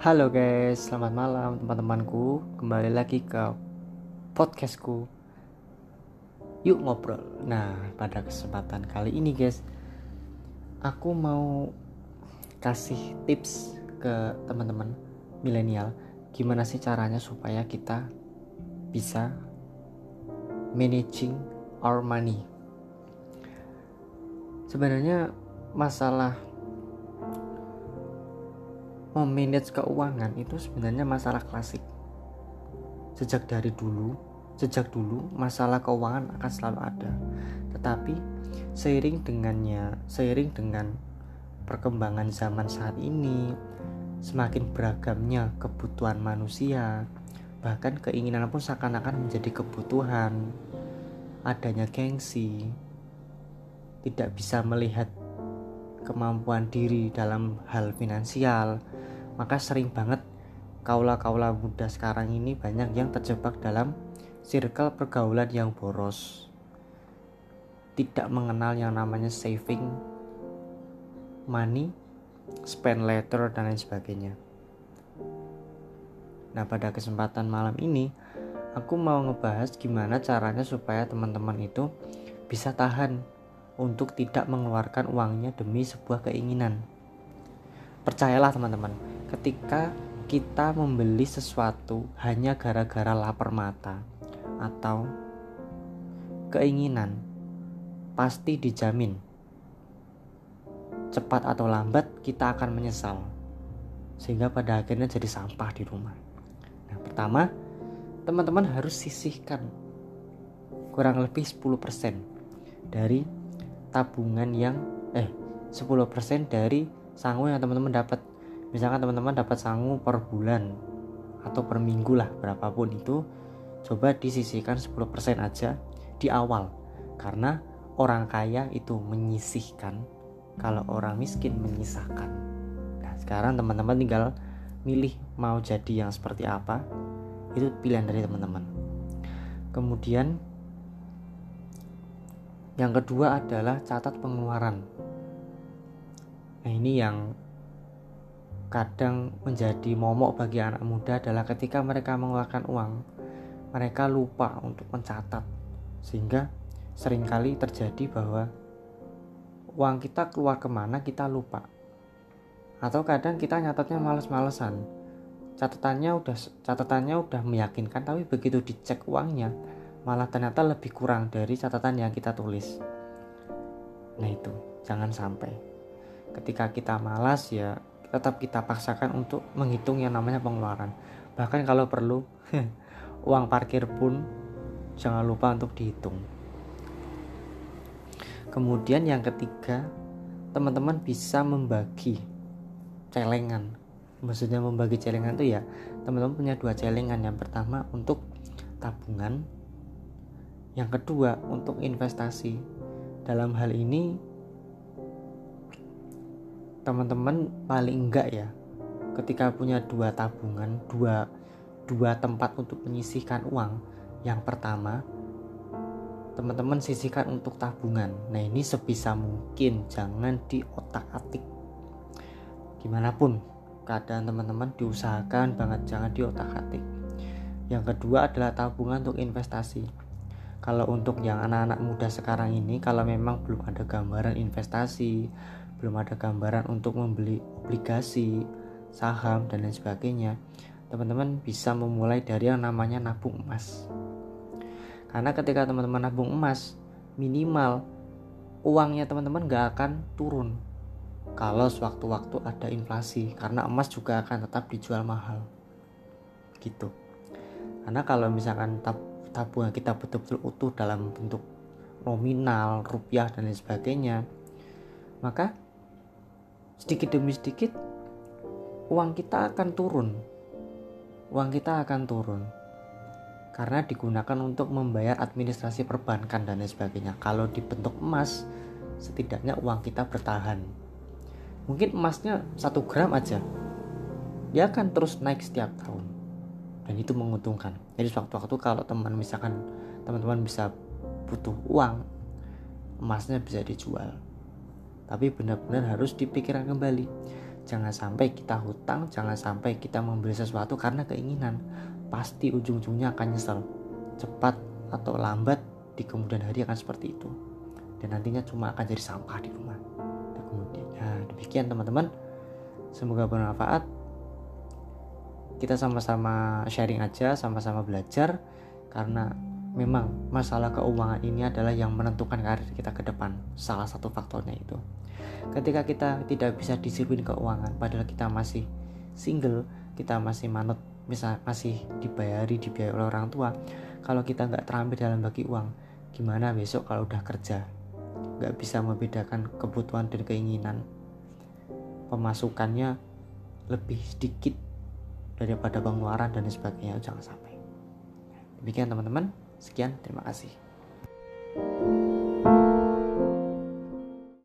Halo guys, selamat malam teman-temanku. Kembali lagi ke podcastku. Yuk ngobrol. Nah, pada kesempatan kali ini guys Aku mau kasih tips ke teman-teman milenial. Gimana sih caranya supaya kita bisa managing our money? Sebenarnya masalah memanage keuangan itu sebenarnya masalah klasik. Sejak dari dulu, sejak dulu masalah keuangan akan selalu ada. Tetapi seiring dengannya, seiring dengan perkembangan zaman saat ini, semakin beragamnya kebutuhan manusia, bahkan keinginan pun seakan-akan menjadi kebutuhan. Adanya gengsi, tidak bisa melihat kemampuan diri dalam hal finansial, maka sering banget kaula-kaula muda sekarang ini banyak yang terjebak dalam circle pergaulan yang boros. Tidak mengenal yang namanya saving money spend later dan lain sebagainya. Nah pada kesempatan malam ini aku mau ngebahas gimana caranya supaya teman-teman itu bisa tahan untuk tidak mengeluarkan uangnya demi sebuah keinginan percayalah teman-teman ketika kita membeli sesuatu hanya gara-gara lapar mata atau keinginan pasti dijamin cepat atau lambat kita akan menyesal sehingga pada akhirnya jadi sampah di rumah. Nah, pertama, teman-teman harus sisihkan kurang lebih 10% dari tabungan yang eh 10% dari sangu yang teman-teman dapat. Misalkan teman-teman dapat sangu per bulan atau per minggu lah berapapun itu coba disisihkan 10% aja di awal. Karena orang kaya itu menyisihkan kalau orang miskin menyisahkan nah sekarang teman-teman tinggal milih mau jadi yang seperti apa. Itu pilihan dari teman-teman. Kemudian yang kedua adalah catat pengeluaran nah ini yang kadang menjadi momok bagi anak muda adalah ketika mereka mengeluarkan uang, mereka lupa untuk mencatat, sehingga sering kali terjadi bahwa uang kita keluar ke mana kita lupa. Atau kadang kita nyatatnya males-malesan. Catatannya udah catatannya udah meyakinkan tapi begitu dicek uangnya malah ternyata lebih kurang dari catatan yang kita tulis. Nah itu, jangan sampai. Ketika kita malas ya tetap kita paksakan untuk menghitung yang namanya pengeluaran. Bahkan kalau perlu, uang parkir pun jangan lupa untuk dihitung. Kemudian yang ketiga, teman-teman bisa membagi celengan. Maksudnya membagi celengan itu ya, teman-teman punya dua celengan. Yang pertama untuk tabungan, yang kedua untuk investasi. Dalam hal ini teman-teman paling enggak ya ketika punya dua tabungan dua dua tempat untuk menyisihkan uang. Yang pertama teman-teman sisihkan untuk tabungan. Nah ini sebisa mungkin jangan di otak atik. Gimana pun keadaan teman-teman diusahakan banget jangan di otak atik. Yang kedua adalah tabungan untuk investasi kalau untuk yang anak-anak muda sekarang ini kalau memang belum ada gambaran investasi belum ada gambaran untuk membeli obligasi, saham, dan lain sebagainya, teman-teman bisa memulai dari yang namanya nabung emas. Karena ketika teman-teman nabung emas, minimal uangnya teman-teman gak akan turun. Kalau sewaktu-waktu ada inflasi karena emas juga akan tetap dijual mahal. Gitu. Karena kalau misalkan tab tabungan kita betul-betul utuh dalam bentuk nominal rupiah dan lain sebagainya maka sedikit demi sedikit uang kita akan turun. Uang kita akan turun karena digunakan untuk membayar administrasi perbankan dan lain sebagainya. Kalau dibentuk emas, setidaknya uang kita bertahan. Mungkin emasnya satu gram aja, dia akan terus naik setiap tahun dan itu menguntungkan. Jadi sewaktu-waktu kalau teman misalkan teman-teman bisa butuh uang, emasnya bisa dijual. Tapi benar-benar harus dipikirkan kembali. Jangan sampai kita hutang jangan sampai kita membeli sesuatu karena keinginan. Pasti ujung-ujungnya akan nyesel. Cepat atau lambat di kemudian hari akan seperti itu. Dan nantinya cuma akan jadi sampah di rumah. Kemudian nah demikian teman-teman. Semoga bermanfaat kita sama-sama sharing aja sama-sama belajar karena memang masalah keuangan ini adalah yang menentukan karir kita ke depan salah satu faktornya itu. Ketika kita tidak bisa disiplin keuangan padahal kita masih single kita masih manut misal masih dibayari dibiayai oleh orang tua kalau kita nggak terampil dalam bagi uang gimana besok kalau udah kerja? Nggak bisa membedakan kebutuhan dan keinginan. Pemasukannya lebih sedikit daripada pengeluaran dan sebagainya. Jangan sampai. Demikian teman-teman. Sekian, terima kasih.